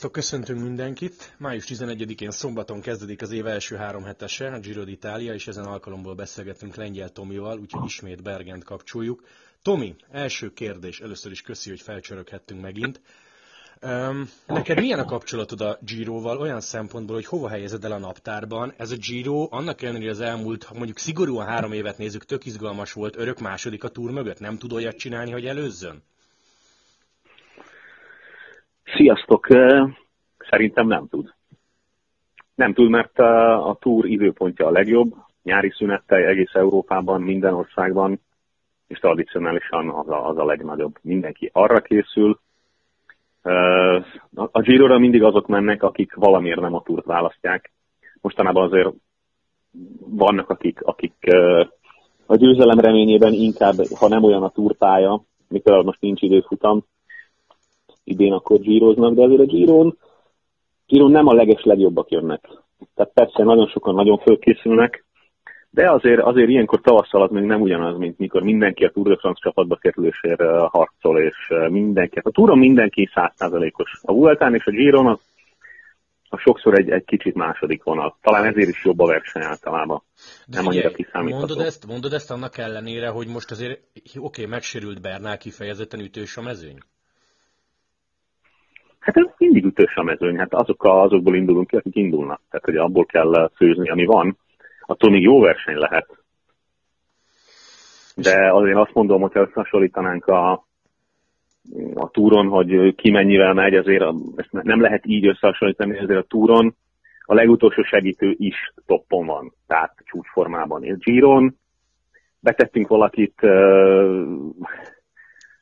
Sziasztok, köszöntünk mindenkit! Május 11-én szombaton kezdődik az év első három hetese, a Giro d'Italia, és ezen alkalomból beszélgetünk Lengyel Tomival, úgyhogy ismét Bergent kapcsoljuk. Tomi, első kérdés, először is köszi, hogy felcsöröghettünk megint. Um, neked milyen a kapcsolatod a Giroval olyan szempontból, hogy hova helyezed el a naptárban? Ez a Giro, annak ellenére, az elmúlt, ha mondjuk szigorúan három évet nézzük, tök izgalmas volt, örök második a túr mögött, nem tud olyat csinálni, hogy előzzön? Sziasztok! Szerintem nem tud. Nem tud, mert a túr időpontja a legjobb, nyári szünettel egész Európában, minden országban, és tradicionálisan az a, az a legnagyobb. Mindenki arra készül. A Giro-ra mindig azok mennek, akik valamiért nem a túrt választják. Mostanában azért vannak, akik, akik a győzelem reményében inkább, ha nem olyan a túrpálya, mikor most nincs időfutam, idén akkor gyíroznak, de azért a Giron, Giron nem a leges legjobbak jönnek. Tehát persze nagyon sokan nagyon fölkészülnek, de azért, azért ilyenkor tavasszal az még nem ugyanaz, mint mikor mindenki a Tour de France csapatba kerülésére harcol, és mindenki. A Touron mindenki százszázalékos. A Vueltán és a Giron az a sokszor egy, egy kicsit második vonal. Talán ezért is jobb a verseny általában. De nem annyira kiszámítható. Mondod ezt, mondod ezt annak ellenére, hogy most azért, oké, okay, megsérült Bernál kifejezetten ütős a mezőny? Hát ez mindig ütős a mezőny, hát azok a, azokból indulunk ki, akik indulnak. Tehát, hogy abból kell főzni, ami van. Attól még jó verseny lehet. De azért azt mondom, hogy összehasonlítanánk a, a túron, hogy ki mennyivel megy, azért ezt nem lehet így összehasonlítani, azért a túron a legutolsó segítő is toppon van, tehát csúcsformában. És Giron betettünk valakit,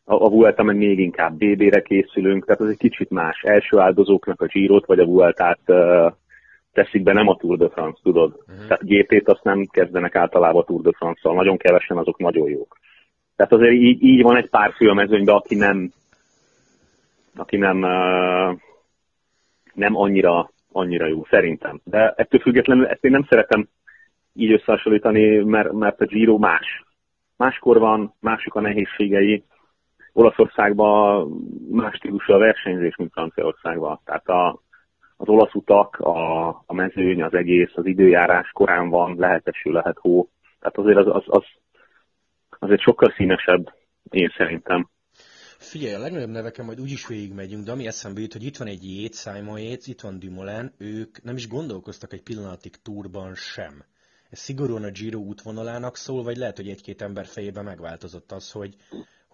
a, a Vuelta meg még inkább BB-re készülünk, tehát az egy kicsit más. Első áldozóknak a Girot vagy a Vueltát uh, teszik be, nem a Tour de France, tudod. Uh-huh. Tehát GP-t azt nem kezdenek általában a Tour de France-szal, nagyon kevesen azok nagyon jók. Tehát azért így, így van egy pár fő a mezőnyben, aki nem aki nem uh, nem annyira, annyira jó, szerintem. De ettől függetlenül ezt én nem szeretem így összehasonlítani, mert, mert a Giro más. Máskor van, mások a nehézségei, Olaszországban más stílusú a versenyzés, mint Franciaországban. Tehát a, az olasz utak, a, a mezőny, az egész, az időjárás korán van, lehet eső, lehet hó. Tehát azért az, az, az azért sokkal színesebb, én szerintem. Figyelj, a legnagyobb neveken majd úgyis végigmegyünk, de ami eszembe jut, hogy itt van egy Jét, Simon Yates, itt van Dumoulin, ők nem is gondolkoztak egy pillanatig túrban sem. Ez szigorúan a Giro útvonalának szól, vagy lehet, hogy egy-két ember fejében megváltozott az, hogy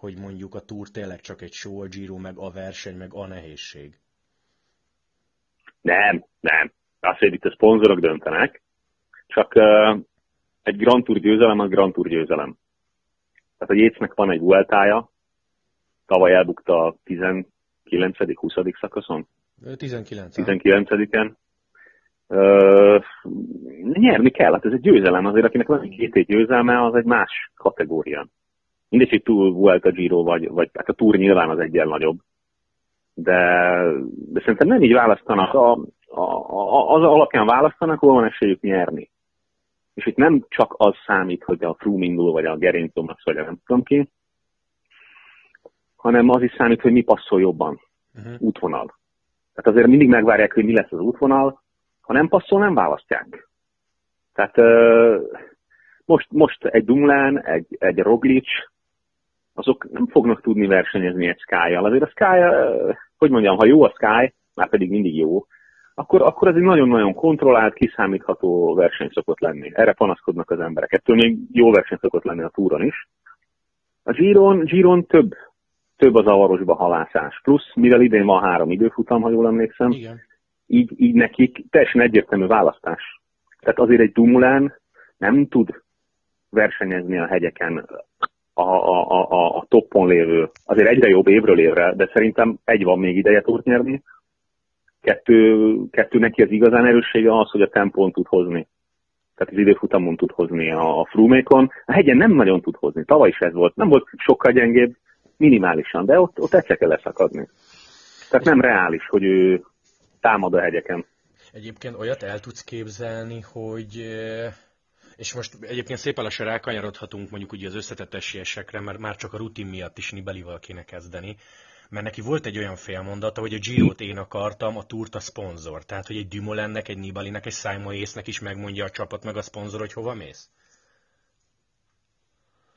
hogy mondjuk a túr tényleg csak egy show, a Giro, meg a verseny, meg a nehézség? Nem, nem. Azt, hogy itt a szponzorok döntenek, csak uh, egy Grand Tour győzelem az Grand Tour győzelem. Tehát a Jécnek van egy Vueltája, tavaly elbukta a 19.-20. szakaszon. 19. 19-en. Uh, nyerni kell, hát ez egy győzelem, azért akinek van egy két győzelme, az egy más kategória mindegy, hogy túl volt a Giro, vagy, vagy hát a túr nyilván az egyen nagyobb. De, de szerintem nem így választanak. A, a, a, az alapján választanak, hol van esélyük nyerni. És itt nem csak az számít, hogy a Froome indul, vagy a Geraint Thomas, vagy a nem tudom ki, hanem az is számít, hogy mi passzol jobban. Uh-huh. Útvonal. Tehát azért mindig megvárják, hogy mi lesz az útvonal, ha nem passzol, nem választják. Tehát most, most egy Dumlán, egy, egy Roglic, azok nem fognak tudni versenyezni egy Sky-jal. Azért a Sky, hogy mondjam, ha jó a Sky, már pedig mindig jó, akkor, akkor ez egy nagyon-nagyon kontrollált, kiszámítható verseny szokott lenni. Erre panaszkodnak az emberek. Ettől még jó verseny szokott lenni a túron is. A Giron, Giron több, több az avarosba halászás. Plusz, mivel idén van három időfutam, ha jól emlékszem, Igen. Így, így nekik teljesen egyértelmű választás. Tehát azért egy Dumulán nem tud versenyezni a hegyeken a, a, a, a toppon lévő, azért egyre jobb évről évre, de szerintem egy van még ideje tud nyerni. Kettő, kettő neki az igazán erőssége az, hogy a tempón tud hozni. Tehát az időfutamon tud hozni a, a frumékon. A hegyen nem nagyon tud hozni. Tavaly is ez volt. Nem volt sokkal gyengébb, minimálisan, de ott, ott egyszer kell leszakadni. Tehát nem reális, hogy ő támad a hegyeken. Egyébként olyat el tudsz képzelni, hogy és most egyébként szépen lassan rákanyarodhatunk mondjuk ugye az összetett esélyesekre, mert már csak a rutin miatt is Nibelival kéne kezdeni, mert neki volt egy olyan félmondata, hogy a Giro-t én akartam, a túrt a szponzor. Tehát, hogy egy Dumoulin-nek, egy Nibalinek, egy Simon Észnek is megmondja a csapat meg a szponzor, hogy hova mész?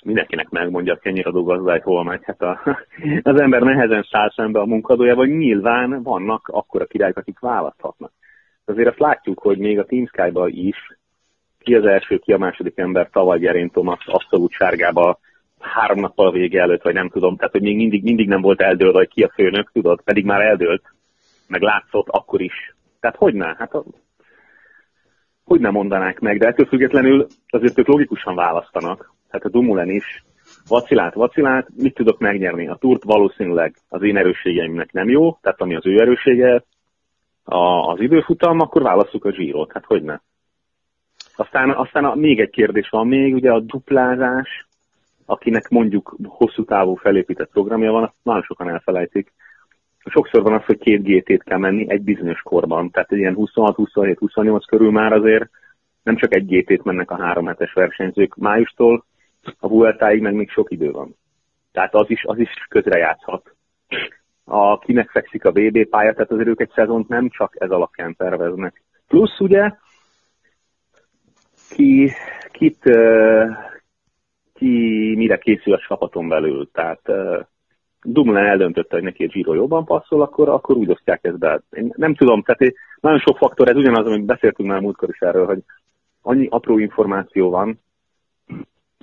mindenkinek megmondja a kenyiradó gazdály, hol megy. Hát a, az ember nehezen száll szembe a munkadójával, nyilván vannak akkora királyok, akik választhatnak. Azért azt látjuk, hogy még a Team Sky-ba is ki az első, ki a második ember tavaly Gerén Thomas abszolút sárgába három nappal a vége előtt, vagy nem tudom, tehát hogy még mindig, mindig nem volt eldőlve, hogy ki a főnök, tudod, pedig már eldőlt, meg látszott akkor is. Tehát hogy ne? Hát a, hogy nem mondanák meg, de ettől függetlenül azért ők logikusan választanak. Hát a Dumulen is vacilált, vacilált, mit tudok megnyerni? A túrt valószínűleg az én erősségeimnek nem jó, tehát ami az ő erőssége, a, az időfutam, akkor válaszuk a Girot, hát hogy ne? Aztán, aztán a, még egy kérdés van még, ugye a duplázás, akinek mondjuk hosszú távú felépített programja van, azt nagyon sokan elfelejtik. Sokszor van az, hogy két GT-t kell menni egy bizonyos korban, tehát egy ilyen 26, 27, 28 körül már azért nem csak egy GT-t mennek a három hetes versenyzők májustól, a Vueltáig meg még sok idő van. Tehát az is, az is közrejátszhat. A, kinek fekszik a VB pálya, tehát azért ők egy szezont nem csak ez alapján terveznek. Plusz ugye, ki, kit, ki mire készül a csapaton belül. Tehát Dumoulin eldöntötte, hogy neki a Giro jobban passzol, akkor, akkor úgy osztják ezt be. Én nem tudom, tehát nagyon sok faktor, ez ugyanaz, amit beszéltünk már múltkor is erről, hogy annyi apró információ van,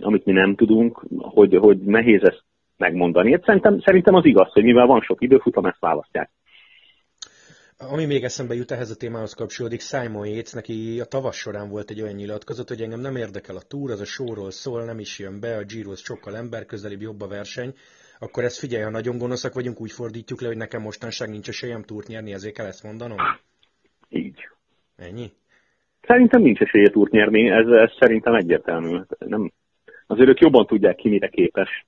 amit mi nem tudunk, hogy, hogy nehéz ezt megmondani. Szerintem, szerintem az igaz, hogy mivel van sok időfutam, ezt választják. Ami még eszembe jut ehhez a témához kapcsolódik, Simon Yates, neki a tavas során volt egy olyan nyilatkozat, hogy engem nem érdekel a túr, az a showról szól, nem is jön be, a Giro sokkal emberközelibb, jobb a verseny, akkor ezt figyelj, ha nagyon gonoszak vagyunk, úgy fordítjuk le, hogy nekem mostanság nincs esélyem túrt nyerni, ezért kell ezt mondanom? Így. Ennyi? Szerintem nincs esélye túrt nyerni, ez, ez szerintem egyértelmű. Nem, azért ők jobban tudják ki, mire képes.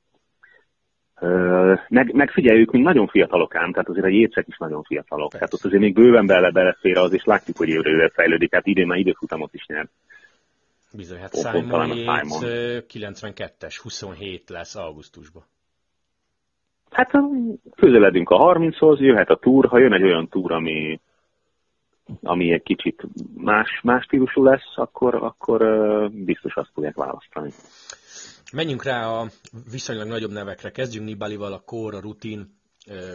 Meg, megfigyeljük, még nagyon fiatalok ám, tehát azért a jécek is nagyon fiatalok. Persze. Tehát ott azért még bőven bele belefér az, és látjuk, hogy évre fejlődik, tehát idén már időfutamot is nyert. Bizony, hát Simon, Simon 92-es, 27 lesz augusztusban. Hát közeledünk a 30-hoz, jöhet a túr, ha jön egy olyan túr, ami, ami egy kicsit más, más stílusú lesz, akkor, akkor biztos azt fogják választani. Menjünk rá a viszonylag nagyobb nevekre. Kezdjünk Nibalival, a kor, a rutin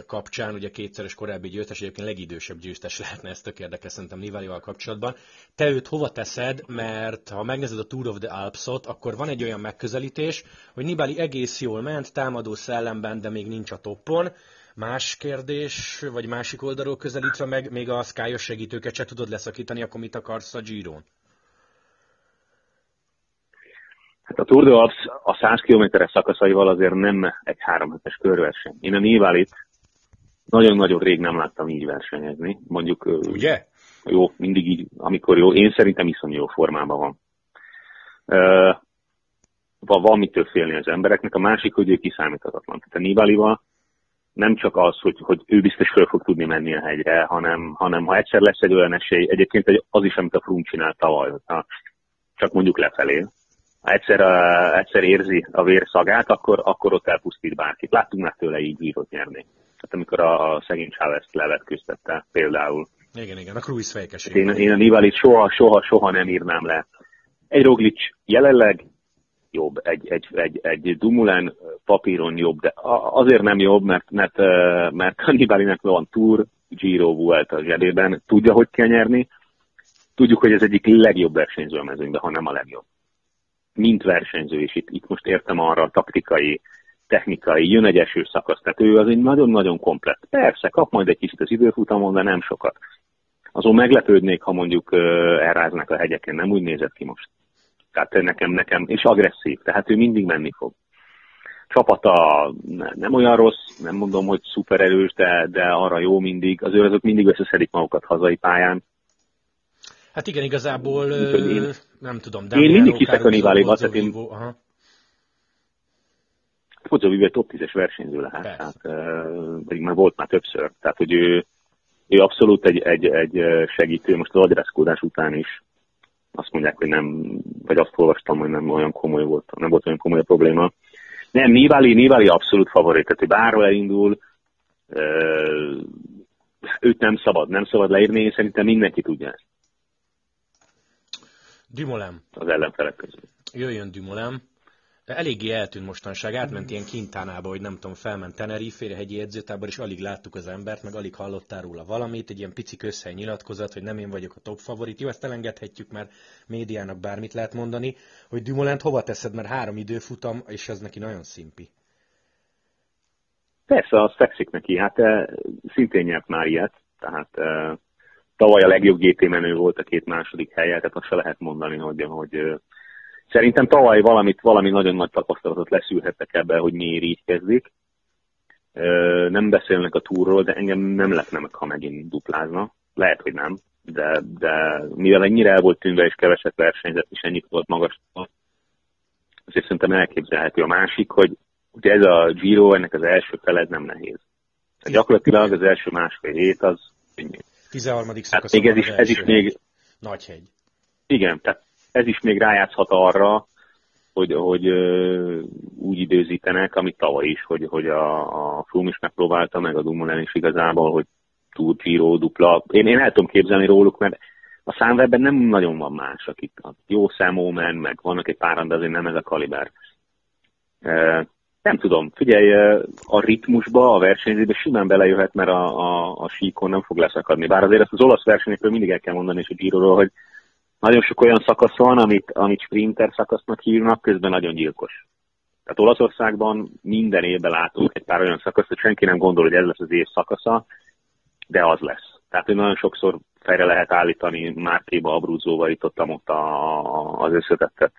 kapcsán, ugye kétszeres korábbi győztes, egyébként legidősebb győztes lehetne, ez tök érdekes szerintem Nibalival kapcsolatban. Te őt hova teszed, mert ha megnézed a Tour of the Alps-ot, akkor van egy olyan megközelítés, hogy Nibali egész jól ment, támadó szellemben, de még nincs a toppon. Más kérdés, vagy másik oldalról közelítve meg, még a sky segítőket se tudod leszakítani, akkor mit akarsz a Giron? Hát a Tour de Alps a 100 kilométeres szakaszaival azért nem egy három hetes körverseny. Én a Nivalit nagyon-nagyon rég nem láttam így versenyezni. Mondjuk, Ugye? Jó, mindig így, amikor jó. Én szerintem iszonyú jó formában van. Uh, van mitől félni az embereknek, a másik, hogy ő kiszámíthatatlan. Tehát a Nibalival nem csak az, hogy, hogy ő biztos föl fog tudni menni a hegyre, hanem, hanem ha egyszer lesz egy olyan esély, egyébként az is, amit a Frum csinált tavaly, ha csak mondjuk lefelé, ha egyszer, uh, egyszer érzi a vér szagát, akkor, akkor ott elpusztít bárkit. Láttunk már tőle így írott nyerni. Tehát amikor a, a szegény Chávez levetkőztette például. Igen, igen, a Cruise fejkeség. Én, én a Nivalit soha, soha, soha nem írnám le. Egy Roglic jelenleg jobb, egy, egy, egy, egy Dumulen papíron jobb, de azért nem jobb, mert, mert, mert a Nibalinek van Tour, Giro volt a zsebében, tudja, hogy kell nyerni, tudjuk, hogy ez egyik legjobb versenyző a mezőnyben, ha nem a legjobb. Mint versenyző, és itt, itt most értem arra a taktikai, technikai, jön egy eső szakasz, tehát ő az egy nagyon-nagyon komplett. Persze, kap majd egy kicsit az időfutamon, de nem sokat. Azon meglepődnék, ha mondjuk elráznak a hegyeken, nem úgy nézett ki most. Tehát nekem, nekem, és agresszív, tehát ő mindig menni fog. Csapata nem olyan rossz, nem mondom, hogy szuper erős, de, de arra jó mindig. Az ő azok mindig összeszedik magukat hazai pályán. Hát igen, igazából én, nem tudom. De én mindig hiszek a Niváléba, tehát én... Aha. Fodzo Vivo egy top 10-es versenyző lehet, tehát, pedig már volt már többször, tehát hogy ő, ő abszolút egy, egy, egy segítő, most az adresszkódás után is azt mondják, hogy nem, vagy azt olvastam, hogy nem olyan komoly volt, nem volt olyan komoly a probléma. Nem, Nivali, Nivali abszolút favorit, tehát hogy bárhol elindul, őt nem szabad, nem szabad leírni, én szerintem mindenki tudja ezt. Dumoulin. Az ellenfelek közül. Jöjjön Dumoulin. Eléggé eltűnt mostanság, átment ilyen kintánába, hogy nem tudom, felment Tenerife-re, hegyi edzőtábor, és alig láttuk az embert, meg alig hallottál róla valamit, egy ilyen pici közhely nyilatkozat, hogy nem én vagyok a top favorit. Jó, ezt elengedhetjük, mert médiának bármit lehet mondani, hogy Dumoulin hova teszed, mert három időfutam, és ez neki nagyon szimpi. Persze, az fekszik neki, hát e, szintén nyert már ilyet, tehát e, tavaly a legjobb GT menő volt a két második helye, tehát azt se lehet mondani, hogy, hogy szerintem tavaly valamit, valami nagyon nagy tapasztalatot leszűrhettek ebbe, hogy miért így kezdik. Nem beszélnek a túrról, de engem nem lepne meg, ha megint duplázna. Lehet, hogy nem, de, de mivel ennyire el volt tűnve és keveset versenyzett, és ennyit volt magas, azért szerintem elképzelhető a másik, hogy Ugye ez a Giro, ennek az első feled nem nehéz. Tehát gyakorlatilag az első másfél hét az könnyű. 13. szakasz. Hát még ez is, ez is még... Nagy hegy. Igen, tehát ez is még rájátszhat arra, hogy, hogy úgy időzítenek, amit tavaly is, hogy, hogy a, a Froome is megpróbálta, meg a Dumoulin is igazából, hogy túl Giro, dupla. Én, én el tudom képzelni róluk, mert a számwebben nem nagyon van más, akik jó szemómen, meg vannak egy páran, de azért nem ez a kaliber. Nem tudom, figyelj, a ritmusba, a versenyzésbe simán belejöhet, mert a, a, a síkon nem fog leszakadni. Bár azért ezt az olasz versenyekről mindig el kell mondani, és a giro hogy nagyon sok olyan szakasz van, amit, amit sprinter szakasznak hívnak, közben nagyon gyilkos. Tehát Olaszországban minden évben látunk egy pár olyan szakaszt, hogy senki nem gondol, hogy ez lesz az év szakasza, de az lesz. Tehát, hogy nagyon sokszor fejre lehet állítani Márkéba, Abruzóba, itt ott, ott a, az összetettet.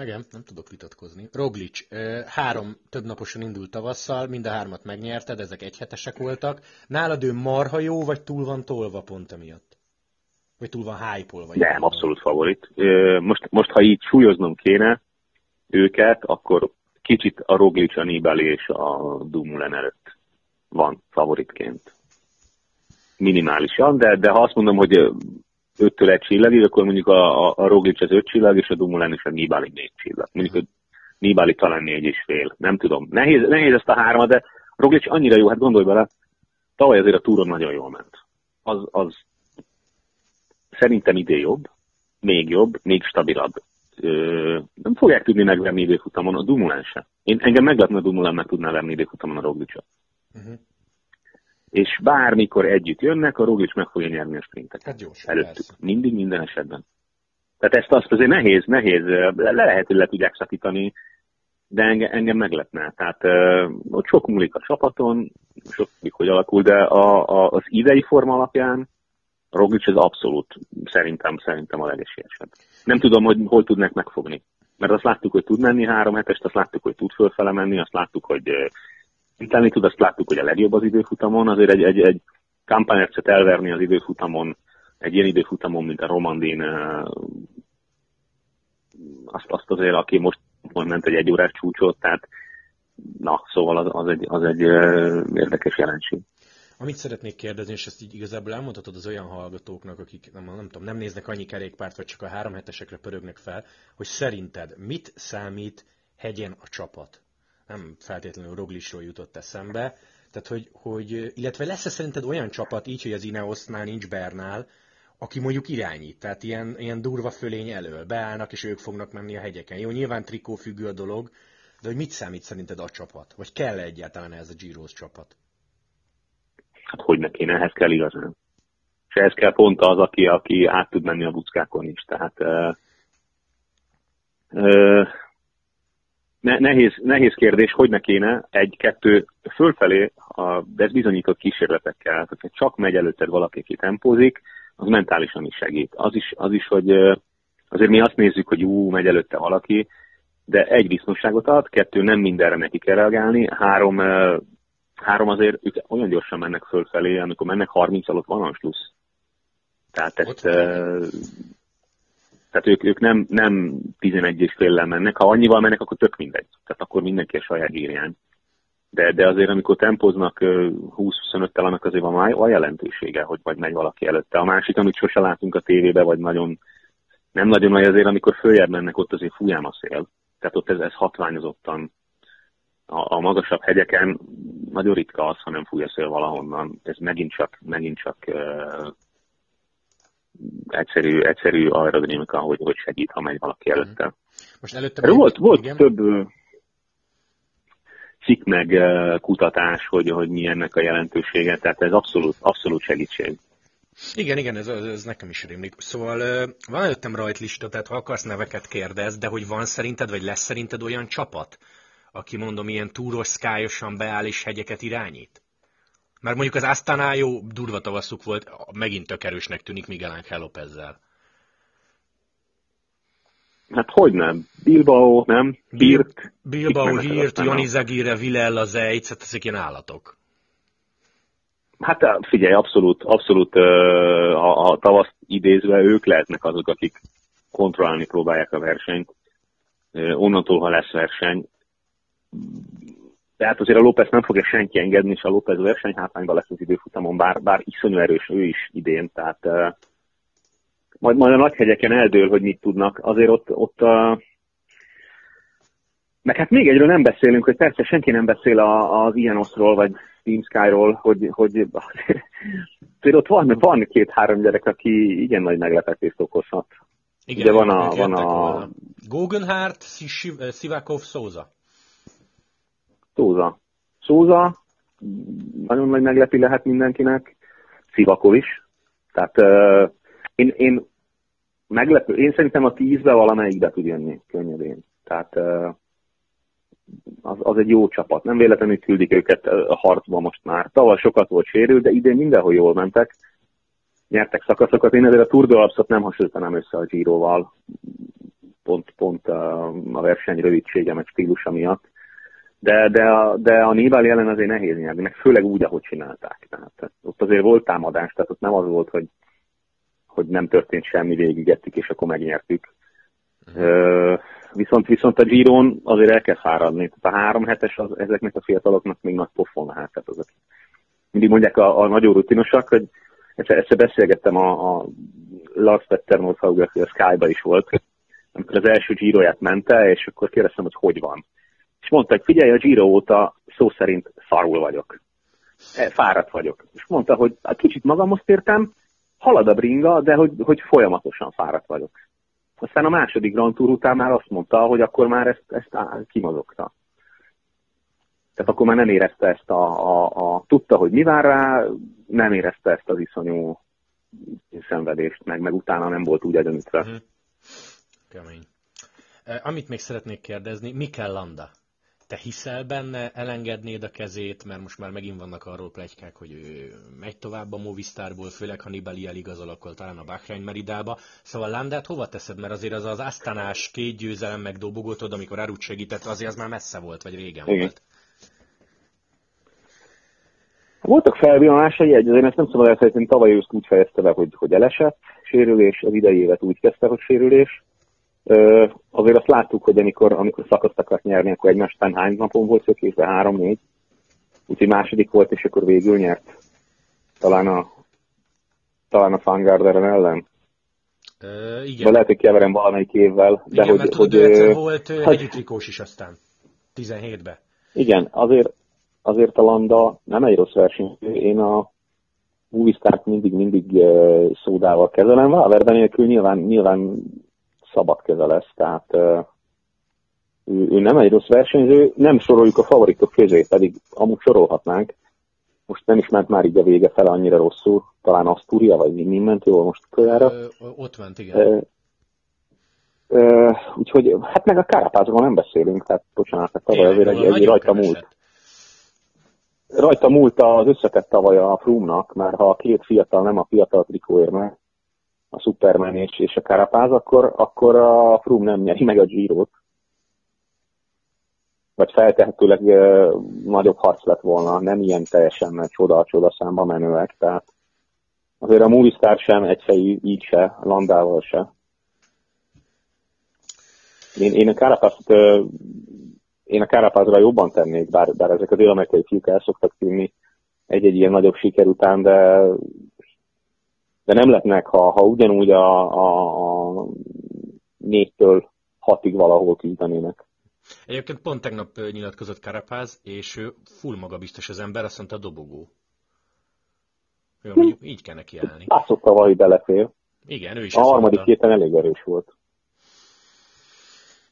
Igen, nem tudok vitatkozni. Roglic, három több naposan indult tavasszal, mind a hármat megnyerted, ezek egyhetesek voltak. Nálad ő marha jó, vagy túl van tolva pont emiatt? Vagy túl van hype vagy Nem, abszolút favorit. Most, most, ha így súlyoznom kéne őket, akkor kicsit a Roglic, a Nibali és a Dumoulin előtt van favoritként. Minimálisan, de, de ha azt mondom, hogy 5-től egy csillagig, akkor mondjuk a, a, a Roglic az 5 csillag, és a Dumoulin és a Nibali 4 csillag. Mondjuk a Nibali talán 4 és fél. Nem tudom. Nehéz, nehéz ezt a hármat, de Roglic annyira jó, hát gondolj bele, tavaly azért a túron nagyon jól ment. Az, az szerintem idén jobb, még jobb, még stabilabb. Ö, nem fogják tudni megvenni időfutamon a Dumoulin se. Én engem meglepne a Dumoulin meg tudná venni időfutamon a Roglicot. Uh-huh és bármikor együtt jönnek, a Roglic meg fogja nyerni a sprintet. Hát jó, Előttük. Persze. Mindig, minden esetben. Tehát ezt azt azért nehéz, nehéz, le lehet, hogy le tudják szakítani, de engem, engem meglepne. Tehát ott sok múlik a csapaton, sok múlik, hogy alakul, de a, a, az idei forma alapján Roglic az abszolút szerintem, szerintem a legesélyesebb. Nem tudom, hogy hol tudnak megfogni. Mert azt láttuk, hogy tud menni három hetest, azt láttuk, hogy tud fölfele menni, azt láttuk, hogy Tenni tud, azt láttuk, hogy a legjobb az időfutamon, azért egy, egy, egy kampányercet elverni az időfutamon, egy ilyen időfutamon, mint a Romandin, azt, azt azért, aki most ment egy egy órás csúcsot, tehát na, szóval az, az, egy, az egy érdekes jelenség. Amit szeretnék kérdezni, és ezt így igazából elmondhatod az olyan hallgatóknak, akik nem, nem tudom, nem néznek annyi kerékpárt, vagy csak a három hetesekre pörögnek fel, hogy szerinted mit számít hegyen a csapat? Nem feltétlenül Roglisról jutott eszembe. Tehát, hogy, hogy illetve lesz-e szerinted olyan csapat így, hogy az Ineosnál nincs Bernál, aki mondjuk irányít, tehát ilyen, ilyen durva fölény elől beállnak, és ők fognak menni a hegyeken. Jó, nyilván trikó függő a dolog, de hogy mit számít szerinted a csapat? Vagy kell -e egyáltalán ez a Giro's csapat? Hát hogy ne kéne, ehhez kell igazán. És ehhez kell pont az, aki, aki át tud menni a buckákon is. Tehát uh, uh, ne, nehéz, nehéz kérdés, hogy ne kéne egy-kettő fölfelé, a, de ez bizonyított kísérletekkel, tehát ha csak megy előtted valaki, aki tempózik, az mentálisan is segít. Az is, az is, hogy azért mi azt nézzük, hogy ú, megy előtte valaki, de egy biztonságot ad, kettő nem mindenre neki kell reagálni, három, három azért ők olyan gyorsan mennek fölfelé, amikor mennek 30 alatt van a slusz. Tehát ezt, tehát ők, ők nem, nem 11 és féllel mennek, ha annyival mennek, akkor tök mindegy. Tehát akkor mindenki a saját írján. De, de azért, amikor tempoznak 20-25-tel, annak azért van a jelentősége, hogy vagy megy valaki előtte. A másik, amit sose látunk a tévébe, vagy nagyon, nem nagyon nagy azért, amikor följebb mennek, ott azért fújám a szél. Tehát ott ez, ez hatványozottan a, a magasabb hegyeken nagyon ritka az, ha nem fúj a szél valahonnan. Ez megint csak, megint csak egyszerű, egyszerű aerodinamika, hogy, hogy segít, ha megy valaki mhm. előtte. Most előtte még, volt, volt igen? több cikk meg kutatás, hogy, hogy mi ennek a jelentősége, tehát ez abszolút, abszolút segítség. Igen, igen, ez, ez nekem is rémlik. Szóval van előttem rajtlista, tehát ha akarsz neveket kérdez, de hogy van szerinted, vagy lesz szerinted olyan csapat, aki mondom, ilyen túros, szkályosan beáll és hegyeket irányít? Mert mondjuk az Astana jó durva tavaszuk volt, megint tök erősnek tűnik Miguel Ángel Lópezzel. Hát hogy nem? Bilbao, nem? Birt. Bilbao, Hirt, Joni Zagire, Vilella, Zejc, hát ezek ilyen állatok. Hát figyelj, abszolút, abszolút a, a tavaszt idézve ők lehetnek azok, akik kontrollálni próbálják a versenyt. Onnantól, ha lesz verseny. De hát azért a López nem fogja senki engedni, és a López versenyhátrányban lesz az időfutamon, bár, bár iszonyú erős ő is idén, tehát majd, majd a nagyhegyeken eldől, hogy mit tudnak. Azért ott, ott a... meg hát még egyről nem beszélünk, hogy persze senki nem beszél a, az Ienosról, vagy Team Sky-ról, hogy, hogy azért, ott van, van két-három gyerek, aki igen nagy meglepetést okozhat. Igen, De van a... Van a... Guggenhardt, Sivakov, Szóza. Szóza. Szóza, nagyon nagy meglepi lehet mindenkinek, Szivakov is. Tehát uh, én, én meglepő, én szerintem a tízbe valamelyikbe tud jönni könnyedén. Tehát uh, az, az egy jó csapat. Nem véletlenül küldik őket a harcba most már. Tavaly sokat volt sérül, de idén mindenhol jól mentek. Nyertek szakaszokat. Én ezért a Tour de nem hasonlítanám össze a Giroval. Pont, pont a verseny rövidsége, meg stílusa miatt. De, de, a, de a Nibali ellen azért nehéz nyerni, meg főleg úgy, ahogy csinálták. Tehát ott azért volt támadás, tehát ott nem az volt, hogy, hogy nem történt semmi, végigettük, és akkor megnyertük. Uh-huh. Viszont, viszont a Giron azért el kell fáradni. Tehát a három hetes az, ezeknek a fiataloknak még nagy pofon hát. Tehát azok. Mindig mondják a, a nagyon rutinosak, hogy egyszer, egyszer beszélgettem a, a Lars Petter Nordhaug, aki a Sky-ba is volt, amikor az első Giroját mente, és akkor kérdeztem, hogy hogy van. És mondta, hogy figyelj, a Giro óta szó szerint szarul vagyok. E, fáradt vagyok. És mondta, hogy a kicsit magamhoz tértem, halad a bringa, de hogy, hogy folyamatosan fáradt vagyok. Aztán a második Grand Tour után már azt mondta, hogy akkor már ezt, ezt á, kimozogta. Tehát akkor már nem érezte ezt a, a, a, tudta, hogy mi vár rá, nem érezte ezt az iszonyú szenvedést, meg, meg utána nem volt úgy egyenlítve. Mm. Kemény. Amit még szeretnék kérdezni, Mikel Landa te hiszel benne, elengednéd a kezét, mert most már megint vannak arról plegykák, hogy ő megy tovább a Movistarból, főleg ha Nibali eligazol, akkor talán a Bahrein Meridába. Szóval Landát hova teszed? Mert azért az az asztanás két győzelem meg dobogótod, amikor Arut segített, azért az már messze volt, vagy régen Igen. volt. Voltak felvillanásai, egy, azért ezt nem szabad elfelejteni, tavaly őszt úgy fejezte be, hogy, hogy elesett, sérülés, az idei évet úgy kezdte, hogy sérülés, azért azt láttuk, hogy amikor, amikor szakaszt akart nyerni, akkor egymás után hány napon volt szökésbe? Három-négy. Úgyhogy második volt, és akkor végül nyert. Talán a, talán a Fangarderen ellen. Uh, igen. De lehet, hogy keverem valamelyik évvel. De igen, hogy, mert hogy, hogy, volt uh, együttrikós is aztán. 17-be. Igen, azért, azért a Landa nem egy rossz verseny. Én a Movistar mindig-mindig szódával kezelem. Valverde nélkül nyilván, nyilván szabad keze lesz, tehát ő, ő nem egy rossz versenyző, nem soroljuk a favoritok közé, pedig amúgy sorolhatnánk. Most nem is ment már így a vége fele annyira rosszul, talán Asztúria, vagy mi ment jól most utoljára. Ott ment, igen. Ö, úgyhogy, hát meg a Kárapázról nem beszélünk, tehát bocsánat, hát tavaly azért egy, egy rajta múlt. Rajta múlt az összetett tavaly a Frumnak, mert ha a két fiatal nem a fiatal trikóért meg, a Superman és, és a Carapaz, akkor, akkor a Froome nem nyeri meg a Giro-t. Vagy feltehetőleg uh, nagyobb harc lett volna, nem ilyen teljesen csoda-csoda számba menőek, tehát azért a Movistar sem egyszerű így se, Landával se. Én, én a Karapazt én a Kárapázra jobban tennék, bár, bár ezek az dél-amerikai fiúk el szoktak tűnni egy-egy ilyen nagyobb siker után, de de nem lehetnek, ha, ha ugyanúgy a, a, a négytől hatig valahol küzdenének. Egyébként pont tegnap nyilatkozott Karapáz, és ő full magabiztos az ember, azt mondta dobogó. Jó, mondjuk így kell neki állni. Látszott tavaly belefér. Igen, ő is A harmadik héten elég erős volt.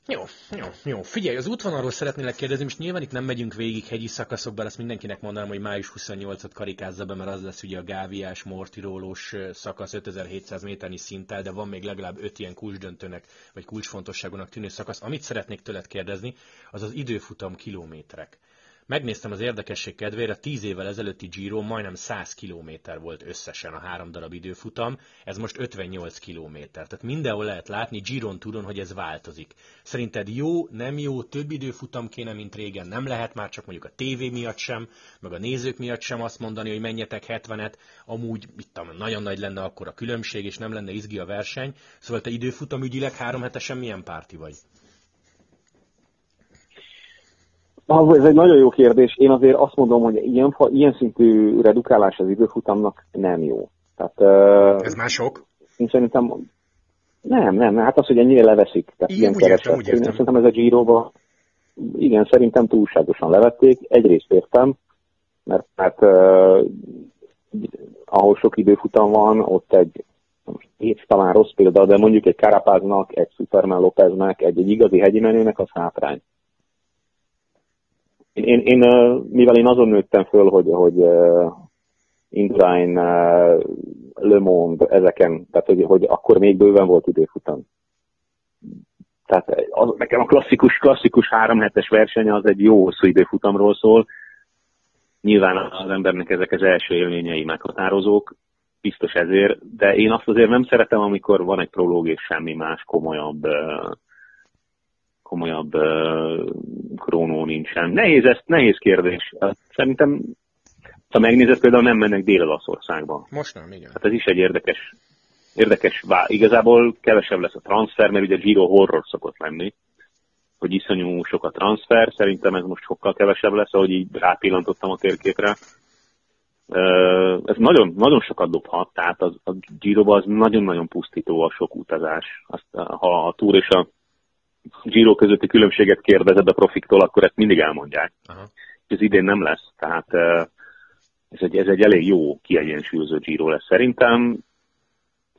Jó, jó, jó. Figyelj, az útvonalról szeretnélek kérdezni, most nyilván itt nem megyünk végig hegyi szakaszokban, ezt mindenkinek mondanám, hogy május 28-at karikázza be, mert az lesz ugye a Gáviás, Mortirólós szakasz 5700 méternyi szinttel, de van még legalább öt ilyen kulcsdöntőnek, vagy kulcsfontosságúnak tűnő szakasz. Amit szeretnék tőled kérdezni, az az időfutam kilométerek. Megnéztem az érdekesség kedvére, 10 évvel ezelőtti Giro majdnem 100 km volt összesen a három darab időfutam, ez most 58 km. Tehát mindenhol lehet látni Giron Touron, hogy ez változik. Szerinted jó, nem jó, több időfutam kéne, mint régen, nem lehet már csak mondjuk a tévé miatt sem, meg a nézők miatt sem azt mondani, hogy menjetek 70-et, amúgy itt nagyon nagy lenne akkor a különbség, és nem lenne izgi a verseny. Szóval te időfutam ügyileg három hetesen milyen párti vagy? Ez egy nagyon jó kérdés. Én azért azt mondom, hogy ilyen, ilyen szintű redukálás az időfutamnak nem jó. Tehát, ez már sok? Én szerintem nem, nem, hát az, hogy ennyire leveszik. Tehát Igen, ilyen értem, úgy értem. Én szerintem ez a giro igen, szerintem túlságosan levették. Egyrészt értem, mert hát uh, ahol sok időfutam van, ott egy most hét talán rossz példa, de mondjuk egy Karapáznak, egy Superman Lopeznek, egy, egy igazi hegyi menőnek az hátrány. Én, én, én, mivel én azon nőttem föl, hogy, hogy Indurain, Le Monde, ezeken, tehát hogy, hogy akkor még bőven volt időfutam. Tehát az, nekem a klasszikus, klasszikus három hetes verseny az egy jó hosszú időfutamról szól. Nyilván az embernek ezek az első élményei meghatározók, biztos ezért, de én azt azért nem szeretem, amikor van egy prológ és semmi más komolyabb komolyabb krónó nincsen. Nehéz, ez, nehéz kérdés. Szerintem, ha megnézed, például nem mennek Dél-Olaszországba. Most nem, igen. Hát ez is egy érdekes, érdekes vá. Igazából kevesebb lesz a transfer, mert ugye Giro horror szokott lenni, hogy iszonyú sok a transfer, szerintem ez most sokkal kevesebb lesz, ahogy így rápillantottam a térképre. Ez nagyon, nagyon sokat dobhat, tehát az, a giro az nagyon-nagyon pusztító a sok utazás. Azt, ha a túr és a Giro közötti különbséget kérdezed a profiktól, akkor ezt mindig elmondják. Aha. Ez idén nem lesz, tehát ez egy, ez egy elég jó kiegyensúlyozott Giro lesz szerintem.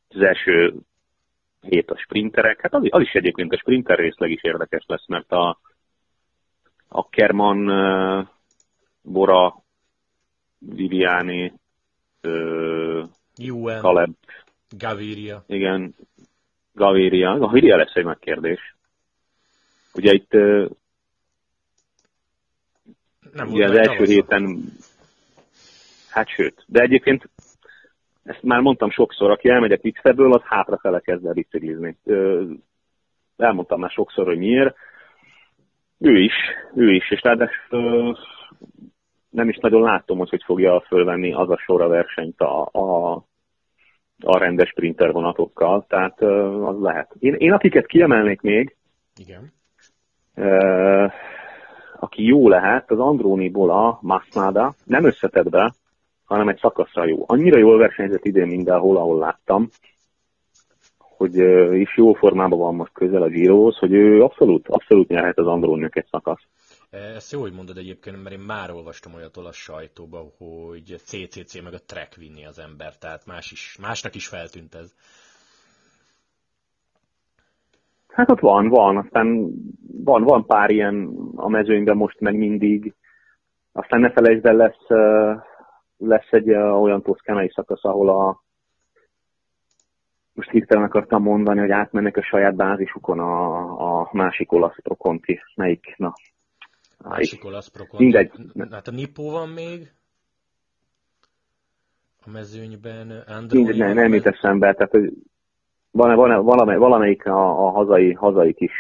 Az első hét a sprinterek, hát az, az is egyébként a sprinter részleg is érdekes lesz, mert a Ackerman, Bora, Viviani, Caleb, Gaviria. Igen, Gaviria. Gaviria lesz egy megkérdés. Ugye itt nem ugye az első héten, hát sőt, de egyébként ezt már mondtam sokszor, aki elmegy a Quickstepből, az hátrafele kezd el biciklizni. Elmondtam már sokszor, hogy miért. Ő is, ő is, és ráadásul nem is nagyon látom, hogy hogy fogja fölvenni az a sor a versenyt a, a, a rendes sprinter vonatokkal, tehát az lehet. Én, én akiket kiemelnék még, Igen aki jó lehet, az Andróniból a Masnada, nem összetettbe, hanem egy szakaszra jó. Annyira jól versenyzett idén mindenhol, ahol láttam, hogy is jó formában van most közel a Girohoz, hogy ő abszolút, abszolút nyerhet az Andróniak egy szakasz. Ezt jó, hogy mondod egyébként, mert én már olvastam olyat a sajtóba, hogy CCC meg a Trek vinni az ember, tehát más is, másnak is feltűnt ez. Hát ott van, van, aztán van, van pár ilyen a mezőnyben most meg mindig. Aztán ne felejtsd el, lesz, lesz egy olyan toszkánai szakasz, ahol a most hirtelen akartam mondani, hogy átmennek a saját bázisukon a, a másik olasz prokonti. Melyik? Na. Másik olasz prokonti. Mindegy. Hát a Nippo van még a mezőnyben. Mindegy, nem, nem jut eszembe. Tehát, hogy van, van, valamely, valamelyik a, a hazai, hazai kis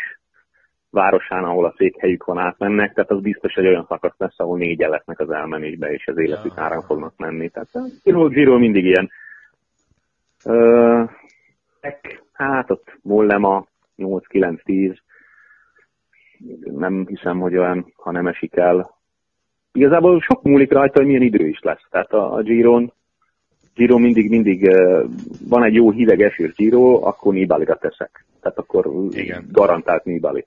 városán, ahol a székhelyük van, átmennek, tehát az biztos egy olyan szakasz lesz, ahol négyen lesznek az elmenésbe, és az életük ja. áram fognak menni. Tehát Giro, Giro mindig ilyen. Ö, hát ott Mollema 8-9-10, nem hiszem, hogy olyan, ha nem esik el. Igazából sok múlik rajta, hogy milyen idő is lesz. Tehát a, a Giron Giro mindig, mindig van egy jó hideg esős Giro, akkor Nibali-ra teszek. Tehát akkor Igen. garantált Nibali.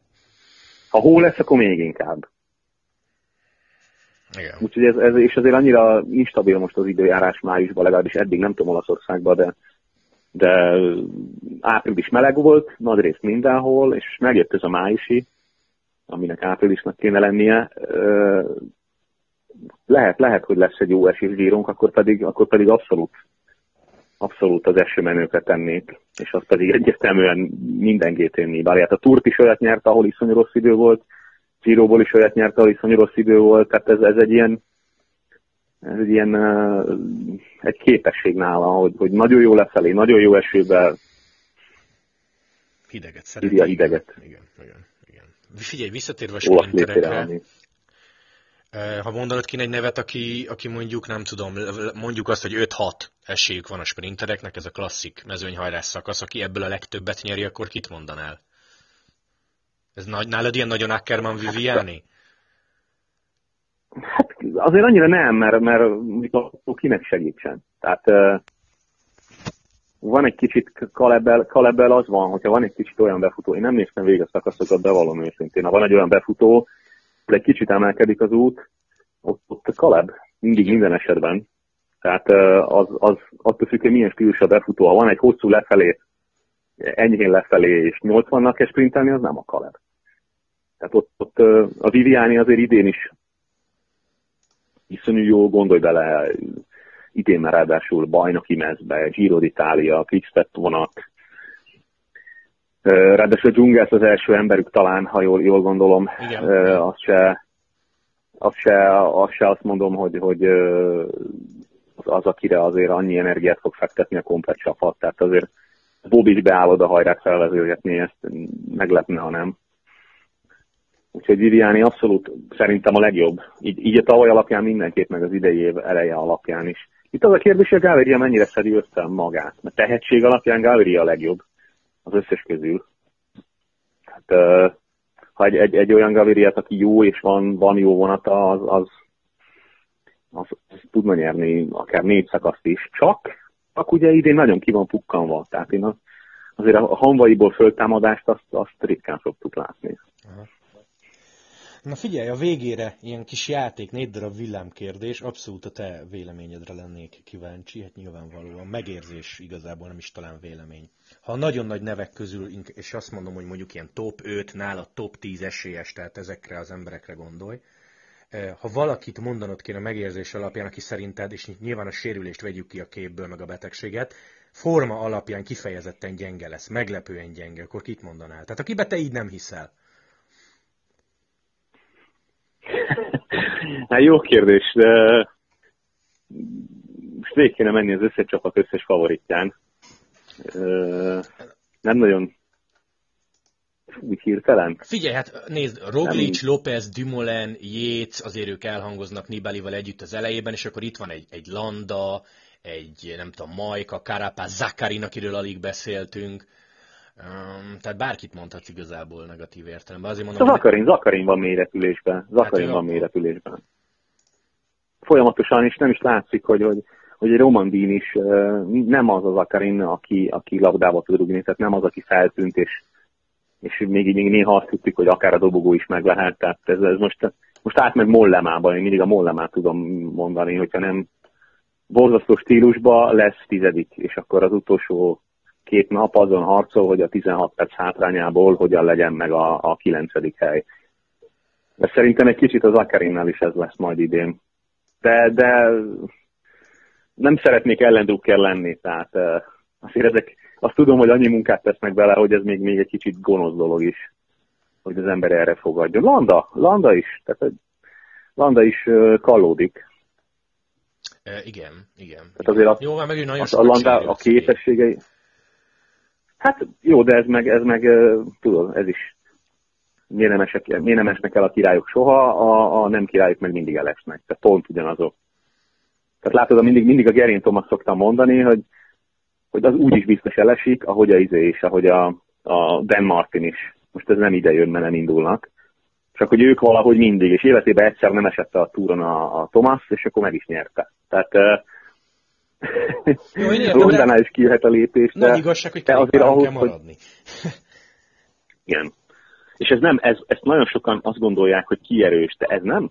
Ha hó lesz, akkor még inkább. Igen. Úgyhogy ez, ez, és azért annyira instabil most az időjárás májusban, legalábbis eddig nem tudom Olaszországban, de, de április meleg volt, nagy részt mindenhol, és megjött ez a májusi, aminek áprilisnak kéne lennie. Lehet, lehet, hogy lesz egy jó esésgyírónk, akkor pedig, akkor pedig abszolút, abszolút az esőmenőket tennék, és az pedig egyértelműen minden GT-nél. Hát a Túrt is olyat nyert, ahol iszonyú rossz idő volt, Giroból is olyat nyert, ahol iszonyú rossz idő volt, tehát ez, ez egy ilyen, ez egy ilyen egy képesség nála, hogy, hogy nagyon jó lefelé, nagyon jó esőben hideget szereti. a hideget. Igen, igen, igen. Figyelj, visszatérve a sprinterekre, ha mondanod kéne egy nevet, aki, aki mondjuk, nem tudom, mondjuk azt, hogy 5-6 esélyük van a sprintereknek, ez a klasszik mezőnyhajrás szakasz, aki ebből a legtöbbet nyeri, akkor kit mondanál? Ez nagy, nálad ilyen nagyon Ackerman Viviani? Hát azért annyira nem, mert, mert kinek segítsen. Tehát uh, van egy kicsit Kalebel, Kalebel az van, hogyha van egy kicsit olyan befutó, én nem néztem végig a szakaszokat, bevallom őszintén, ha van egy olyan befutó, hogy egy kicsit emelkedik az út, ott, ott a Kaleb, mindig minden esetben. Tehát az, az attól függ, hogy milyen stílus a befutó. Ha van egy hosszú lefelé, enyhén lefelé, és 80-nak kell sprintelni, az nem a Kaleb. Tehát ott, ott a Viviani azért idén is iszonyú jó, gondolj bele, idén már ráadásul bajnoki mezbe, Giro d'Italia, Quickstep vonat, Ráadásul a Dzsungász az első emberük talán, ha jól, jól gondolom, Igen. azt se, azt se, azt se azt mondom, hogy, hogy az, az, akire azért annyi energiát fog fektetni a komplet csapat, tehát azért Bob is beállod a hajrát felvezőgetni, ezt meglepne, ha nem. Úgyhogy Viviani abszolút szerintem a legjobb. Így, így a tavaly alapján mindenképp, meg az idei év eleje alapján is. Itt az a kérdés, hogy a Gaviria mennyire szedi össze magát. Mert tehetség alapján Gaviria a legjobb az összes közül. Hát, ha egy, egy, egy olyan Gaviriát, aki jó és van, van jó vonata, az, az, az, az tudna nyerni akár négy szakaszt is. Csak, csak ugye idén nagyon ki van pukkanva. Tehát én az, azért a hanvaiból föltámadást azt, azt ritkán szoktuk látni. Aha. Na figyelj, a végére ilyen kis játék, négy darab villámkérdés, abszolút a te véleményedre lennék kíváncsi, hát nyilvánvalóan megérzés igazából nem is talán vélemény. Ha nagyon nagy nevek közül, és azt mondom, hogy mondjuk ilyen top 5, nála top 10 esélyes, tehát ezekre az emberekre gondolj, eh, ha valakit mondanod kéne a megérzés alapján, aki szerinted, és nyilván a sérülést vegyük ki a képből, meg a betegséget, forma alapján kifejezetten gyenge lesz, meglepően gyenge, akkor kit mondanál? Tehát akibe te így nem hiszel. Hát jó kérdés, de most végig kéne menni az összes csapat összes favoritján. Nem nagyon úgy hirtelen. Figyelj, hát nézd, Roglic, nem... López, Dumoulin, Yates, azért ők elhangoznak Nibalival együtt az elejében, és akkor itt van egy, egy Landa, egy, nem tudom, Majka, Carapaz, Zakarin, akiről alig beszéltünk. Um, tehát bárkit mondhatsz igazából negatív értelemben. Azért mondom, Zakarin, hogy... Zakarin van mélyrepülésben. Zakarin hát, van mélyrepülésben. Folyamatosan, és nem is látszik, hogy, hogy, hogy egy Romandin is nem az az Zakarin, aki, aki labdába tud rúgni, tehát nem az, aki feltűnt, és, és még, még néha azt tudtuk, hogy akár a dobogó is meg lehet. Tehát ez, ez most, most átmegy Mollemában, én mindig a Mollemát tudom mondani, hogyha nem borzasztó stílusba lesz tizedik, és akkor az utolsó két nap azon harcol, hogy a 16 perc hátrányából hogyan legyen meg a, a 9. hely. De szerintem egy kicsit az Akarinnál is ez lesz majd idén. De, de nem szeretnék ellendrukker lenni, tehát azért ezek, azt tudom, hogy annyi munkát tesznek bele, hogy ez még, még egy kicsit gonosz dolog is, hogy az ember erre fogadjon. Landa, Landa is, tehát Landa is kallódik. E, igen, igen. Tehát azért a, Jó, már megint nagyon az, a Landa, a képességei, Hát jó, de ez meg, ez meg tudod, ez is miért nem, esek, miért nem esnek el a királyok soha, a, a nem királyok meg mindig elesnek. Tehát pont ugyanazok. Tehát látod, mindig, mindig a Gerin Thomas szoktam mondani, hogy, hogy az úgy is biztos elesik, ahogy a izé is, ahogy a, a Dan Martin is. Most ez nem ide jön, mert nem indulnak. Csak hogy ők valahogy mindig, és életében egyszer nem esett a túron a, a Thomas, és akkor meg is nyerte. Tehát jó, Rondánál is kijöhet a lépés. Nagy igazság, hogy azért ahhoz, kell maradni. Igen. És ez nem, ez, ezt nagyon sokan azt gondolják, hogy ki erős, de ez nem.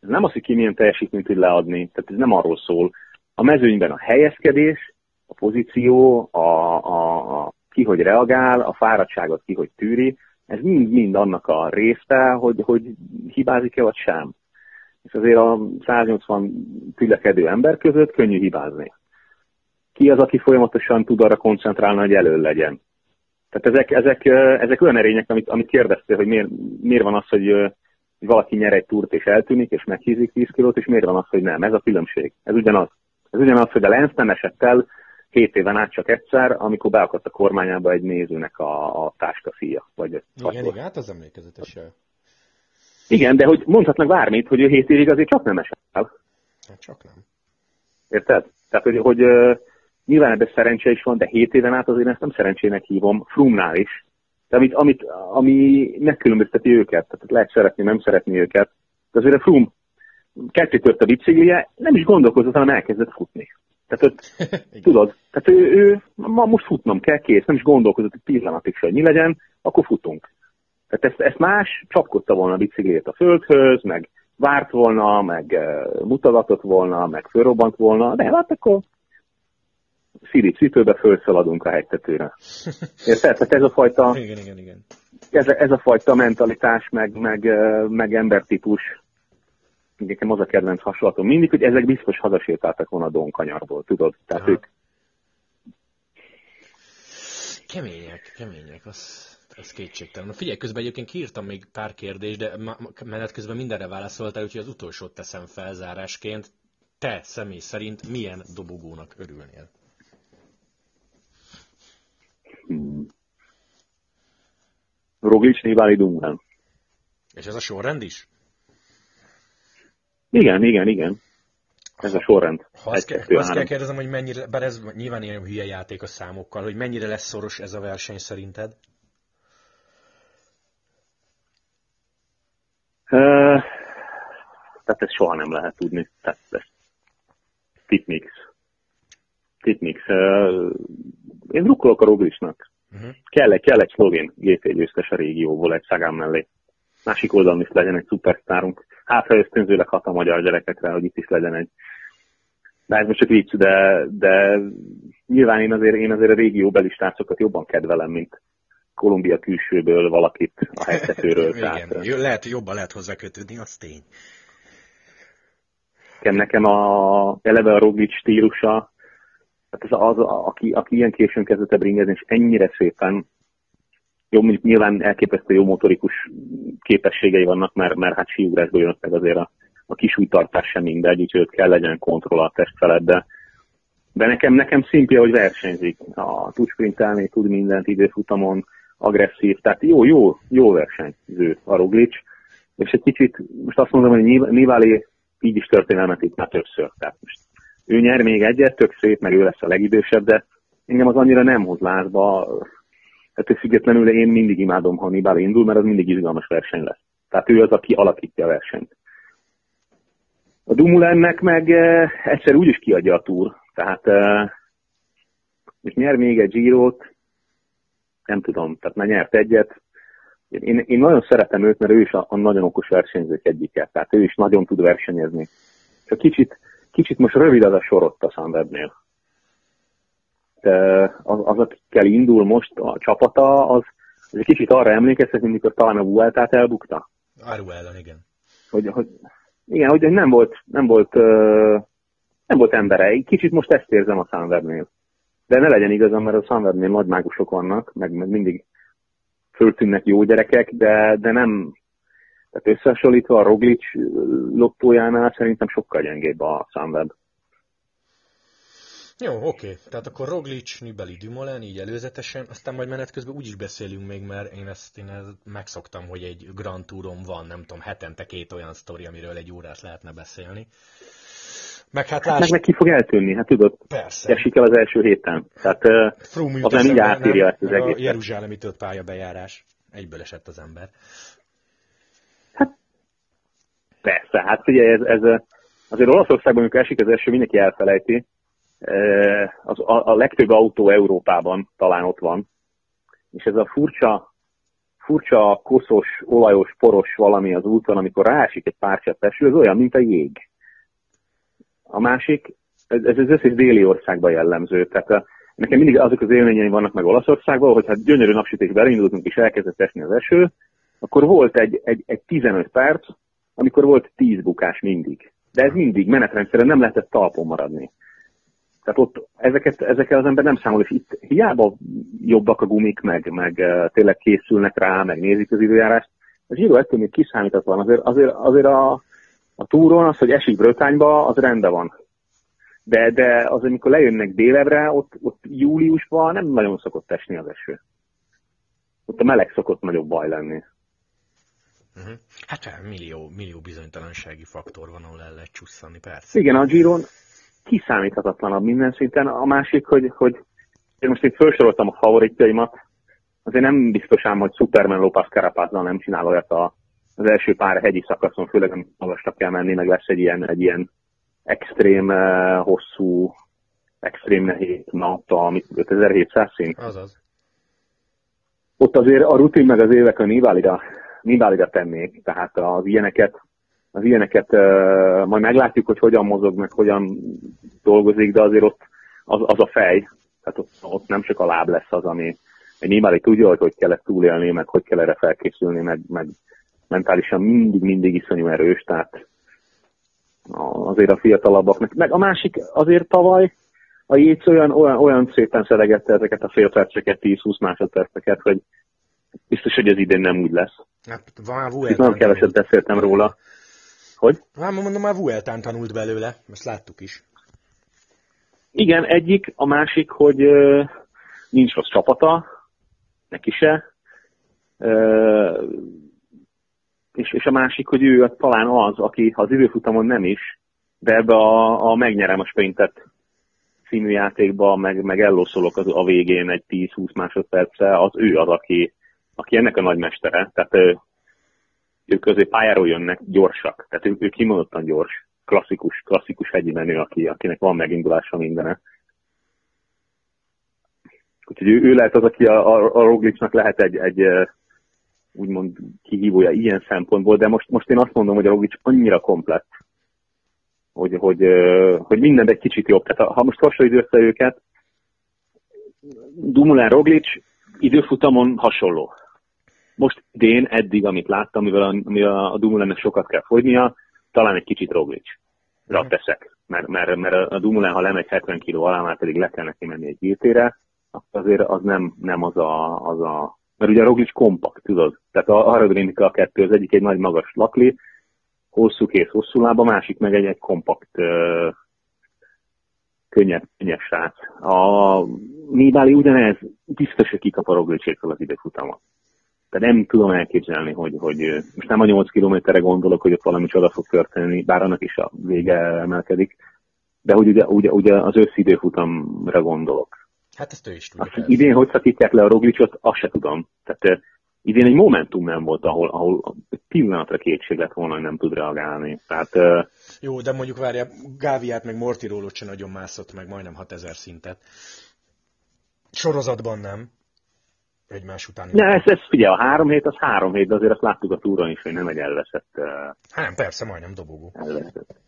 Ez nem az, hogy ki milyen teljesítményt tud leadni, tehát ez nem arról szól. A mezőnyben a helyezkedés, a pozíció, a, a, a ki hogy reagál, a fáradtságot ki hogy tűri, ez mind-mind annak a része, hogy, hogy hibázik-e vagy sem. És azért a 180 tülekedő ember között könnyű hibázni. Ki az, aki folyamatosan tud arra koncentrálni, hogy elő legyen? Tehát ezek, ezek, ezek olyan erények, amit, amit kérdeztél, hogy miért, miért van az, hogy valaki nyer egy túrt és eltűnik, és meghízik 10 kilót, és miért van az, hogy nem. Ez a különbség. Ez ugyanaz. Ez ugyanaz, hogy a Lenz nem esett el 7 éven át csak egyszer, amikor beakadt a kormányába egy nézőnek a, a táskafia. Vagy igen, igen, igen, hát az emlékezetes. Igen, de hogy mondhatnak bármit, hogy ő 7 évig azért csak nem esett el. Hát csak nem. Érted? Tehát, hogy, hogy nyilván ebben szerencse is van, de 7 éven át azért ezt nem szerencsének hívom, Frumnál is. De amit, amit, ami megkülönbözteti őket, tehát lehet szeretni, nem szeretni őket, de azért a Frum ketté tört a biciklije, nem is gondolkozott, hanem elkezdett futni. Tehát ott, tudod, tehát ő, ő, ma most futnom kell, kész, nem is gondolkozott egy pillanatig se, hogy mi legyen, akkor futunk. Tehát ezt, ezt más csapkodta volna a biciklét a földhöz, meg várt volna, meg uh, mutogatott volna, meg fölrobbant volna, de hát akkor Sziri cipőbe felszaladunk a hegytetőre. Érted? Tehát ez a fajta, igen, igen, igen. Ez, a, ez a fajta mentalitás, meg, meg, meg embertípus, nekem az a kedvenc hasonlatom mindig, hogy ezek biztos hazasétáltak volna a Donkanyarból, tudod? Tehát ők... Kemények, kemények, az, ez kétségtelen. Na figyelj, közben egyébként kiírtam még pár kérdést, de menet közben mindenre válaszoltál, úgyhogy az utolsót teszem felzárásként. Te személy szerint milyen dobogónak örülnél? Hmm. Roglic, Nibali, Dungan. És ez a sorrend is? Igen, igen, igen. Ez a sorrend. Ha azt, ke- azt kell kérdezem, hogy mennyire, bár ez nyilván ilyen hülye játék a számokkal, hogy mennyire lesz szoros ez a verseny szerinted? Uh, tehát ezt soha nem lehet tudni. Tehát ez tipmix. Tipmix. Uh, én drukkolok a Roglisnak. Uh-huh. Kell, egy, kell egy szlovén GP győztes a régióból, egy Szagán mellé. Másik oldalon is legyen egy szupersztárunk. Hát, ha ösztönzőleg hat a magyar gyerekekre, hogy itt is legyen egy. De ez most csak vicc, de, de nyilván én azért, én azért a régióbeli srácokat jobban kedvelem, mint Kolumbia külsőből valakit a helyzetőről. Igen, tehát, lehet, jobban lehet hozzá kötődni, az tény. Nekem a, eleve a Roglic stílusa, tehát az, az aki, aki ilyen későn kezdett bringezni, és ennyire szépen, jó, mondjuk nyilván elképesztő jó motorikus képességei vannak, mert, mert hát síugrásból jönnek meg azért a, a kis újtartás sem mindegy, úgyhogy kell legyen kontroll a test felett, de, de nekem, nekem szimpia, hogy versenyzik. A, tud sprintelni, tud mindent időfutamon, agresszív, tehát jó, jó, jó versenyző a Roglic, és egy kicsit, most azt mondom, hogy Nivali így is történelmet itt már többször. Tehát most ő nyer még egyet, tök szép, meg ő lesz a legidősebb, de engem az annyira nem hoz lázba. Tehát függetlenül én mindig imádom, ha Nibál indul, mert az mindig izgalmas verseny lesz. Tehát ő az, aki alakítja a versenyt. A Dumoulinnek meg eh, egyszer úgyis kiadja a túr. Tehát eh, és nyer még egy Girot, nem tudom, tehát már nyert egyet. Én, én nagyon szeretem őt, mert ő is a, a nagyon okos versenyzők egyike, tehát ő is nagyon tud versenyezni. Csak kicsit, kicsit most rövid az a sorott a Sunwebnél. Az, az, akikkel indul most a csapata, az, az egy kicsit arra emlékeztet, mint mikor talán a Vueltát elbukta. Aruellen, igen. Hogy, hogy, igen, hogy nem volt, nem volt, nem volt embere. Kicsit most ezt érzem a Sunwebnél. De ne legyen igazam, mert a Sunwebnél nagy mágusok vannak, meg, meg mindig föltűnnek jó gyerekek, de, de nem, tehát összehasonlítva a Roglic lottójánál szerintem sokkal gyengébb a Sunweb. Jó, oké. Tehát akkor Roglic, Nibeli, Dumoulin, így előzetesen, aztán majd menet közben úgy is beszélünk még, mert én ezt, én ezt megszoktam, hogy egy Grand Tourom van, nem tudom, hetente két olyan sztori, amiről egy órát lehetne beszélni. Meg hát láss... meg, meg ki fog eltűnni, hát tudod, Persze. esik el az első héten. Tehát uh, az nem így átírja ezt az egészet. A Jeruzsálemi tört pályabejárás. Egyből esett az ember. Persze, hát ugye ez, ez azért Olaszországban, amikor esik az első, mindenki elfelejti. Az, a, a legtöbb autó Európában talán ott van. És ez a furcsa, furcsa, koszos, olajos, poros valami az úton, amikor ráesik egy párcsa eső, az olyan, mint a jég. A másik, ez, ez az összes déli országban jellemző. Tehát nekem mindig azok az élményeim vannak meg Olaszországban, hogy hát gyönyörű napsütésbe elindultunk és elkezdett esni az eső, akkor volt egy, egy, egy 15 perc, amikor volt 10 bukás mindig. De ez mindig menetrendszerűen nem lehetett talpon maradni. Tehát ott ezeket, ezekkel az ember nem számol, és itt hiába jobbak a gumik, meg, meg uh, tényleg készülnek rá, meg nézik az időjárást. A zsíró ettől még kiszámítatlan. Azért, azért, azért a, a túron az, hogy esik Brötányba, az rendben van. De, de az, amikor lejönnek délebre, ott, ott júliusban nem nagyon szokott esni az eső. Ott a meleg szokott nagyobb baj lenni. Uh-huh. Hát millió, millió bizonytalansági faktor van, ahol el lehet csusszani, persze. Igen, a Giron kiszámíthatatlanabb minden szinten. A másik, hogy, hogy én most itt felsoroltam a favoritjaimat, azért nem biztos ám, hogy Superman López Carapázzal nem csinál olyat a, az első pár hegyi szakaszon, főleg nem magasra kell menni, meg lesz egy ilyen, egy ilyen extrém uh, hosszú, extrém nehéz nap, amit 5700 szint. Azaz. Ott azért a rutin meg az évek a Nibálira, Nibálira tennék, tehát az ilyeneket az ilyeneket majd meglátjuk, hogy hogyan mozog, meg hogyan dolgozik, de azért ott az, az a fej, tehát ott, ott nem csak a láb lesz az, ami egy nyilván tudja, hogy hogy kell ezt túlélni, meg hogy kell erre felkészülni, meg, meg mentálisan mindig-mindig iszonyú erős, tehát azért a fiatalabbaknak. Meg a másik azért tavaly a Jéz olyan, olyan, olyan szépen szedegette ezeket a félperceket, 10-20 másodperceket, hogy biztos, hogy ez idén nem úgy lesz. Hát, van, Itt nagyon keveset beszéltem róla. Hogy? Hát mondom, már Vueltán tanult belőle, ezt láttuk is. Igen, egyik, a másik, hogy nincs rossz csapata, neki se, és, és a másik, hogy ő talán az, aki az időfutamon nem is, de ebbe a, a megnyerem a sprintet című játékba, meg, meg ellószolok az, a végén egy 10-20 másodperce, az ő az, aki, aki ennek a nagymestere. Tehát ők azért pályáról jönnek gyorsak, tehát ő, ő kimondottan gyors, klasszikus, klasszikus hegyi menő, aki, akinek van megindulása mindene. Úgyhogy ő, ő lehet az, aki a, a, a Roglicsnak lehet egy, egy úgymond kihívója ilyen szempontból, de most, most én azt mondom, hogy a Roglic annyira komplett, hogy, hogy, hogy minden egy kicsit jobb. Tehát ha most hasonlít össze őket, Dumoulin Roglic időfutamon hasonló most idén, eddig, amit láttam, mivel a, mivel a Dumoulinnek sokat kell fogynia, talán egy kicsit Roglic. Rá teszek. Mert, mert, mert a Dumoulin, ha lemegy 70 kg alá, már pedig le kell neki menni egy gítére, azért az nem, nem az, a, az a... Mert ugye a Roglic kompakt, tudod? Tehát a Haradrinika a kettő, az egyik egy nagy magas lakli, hosszú kész, hosszú láb, a másik meg egy, egy kompakt, könnyebb, könnyebb srác. A Nibali ugyanez, biztos, hogy kikap a Roglicsétől az időfutamot. Tehát nem tudom elképzelni, hogy, hogy most nem a 8 kilométerre gondolok, hogy ott valami csoda fog történni, bár annak is a vége emelkedik, de hogy ugye, ugye, ugye az összidőfutamra gondolok. Hát ezt ő is tudja. Azt idén hogy szakítják le a Roglicot, azt se tudom. Tehát idén egy momentum nem volt, ahol, ahol pillanatra kétség lett volna, hogy nem tud reagálni. Tehát, Jó, de mondjuk várja, Gáviát meg Mortirólót se nagyon mászott meg majdnem 6000 szintet. Sorozatban nem egymás után. Ne, ez, ez ugye a három hét, az három hét, de azért azt láttuk a túron is, hogy nem egy elveszett. Hát nem, persze, majdnem dobogó. Elveszett.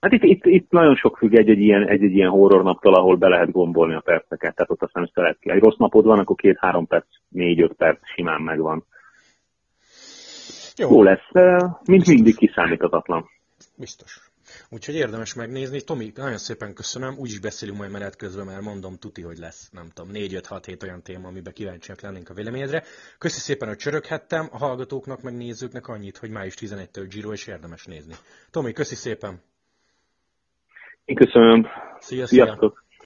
Hát itt, itt, itt nagyon sok függ egy-egy ilyen, egy-egy ilyen horror naptól, ahol be lehet gombolni a perceket, tehát ott aztán össze lehet ki. Egy rossz napod van, akkor két-három perc, négy-öt perc simán megvan. Jó, Jó lesz, mint mindig kiszámíthatatlan. Biztos. Úgyhogy érdemes megnézni. Tomi, nagyon szépen köszönöm. Úgy is beszélünk majd menet közben, mert mondom, tuti, hogy lesz, nem tudom, 4-5-6-7 olyan téma, amiben kíváncsiak lennénk a véleményedre. Köszi szépen, hogy csöröghettem. A hallgatóknak, meg nézőknek annyit, hogy május 11-től Giro, és érdemes nézni. Tomi, köszi szépen! Én köszönöm. Szia, Sziasztok! Szia.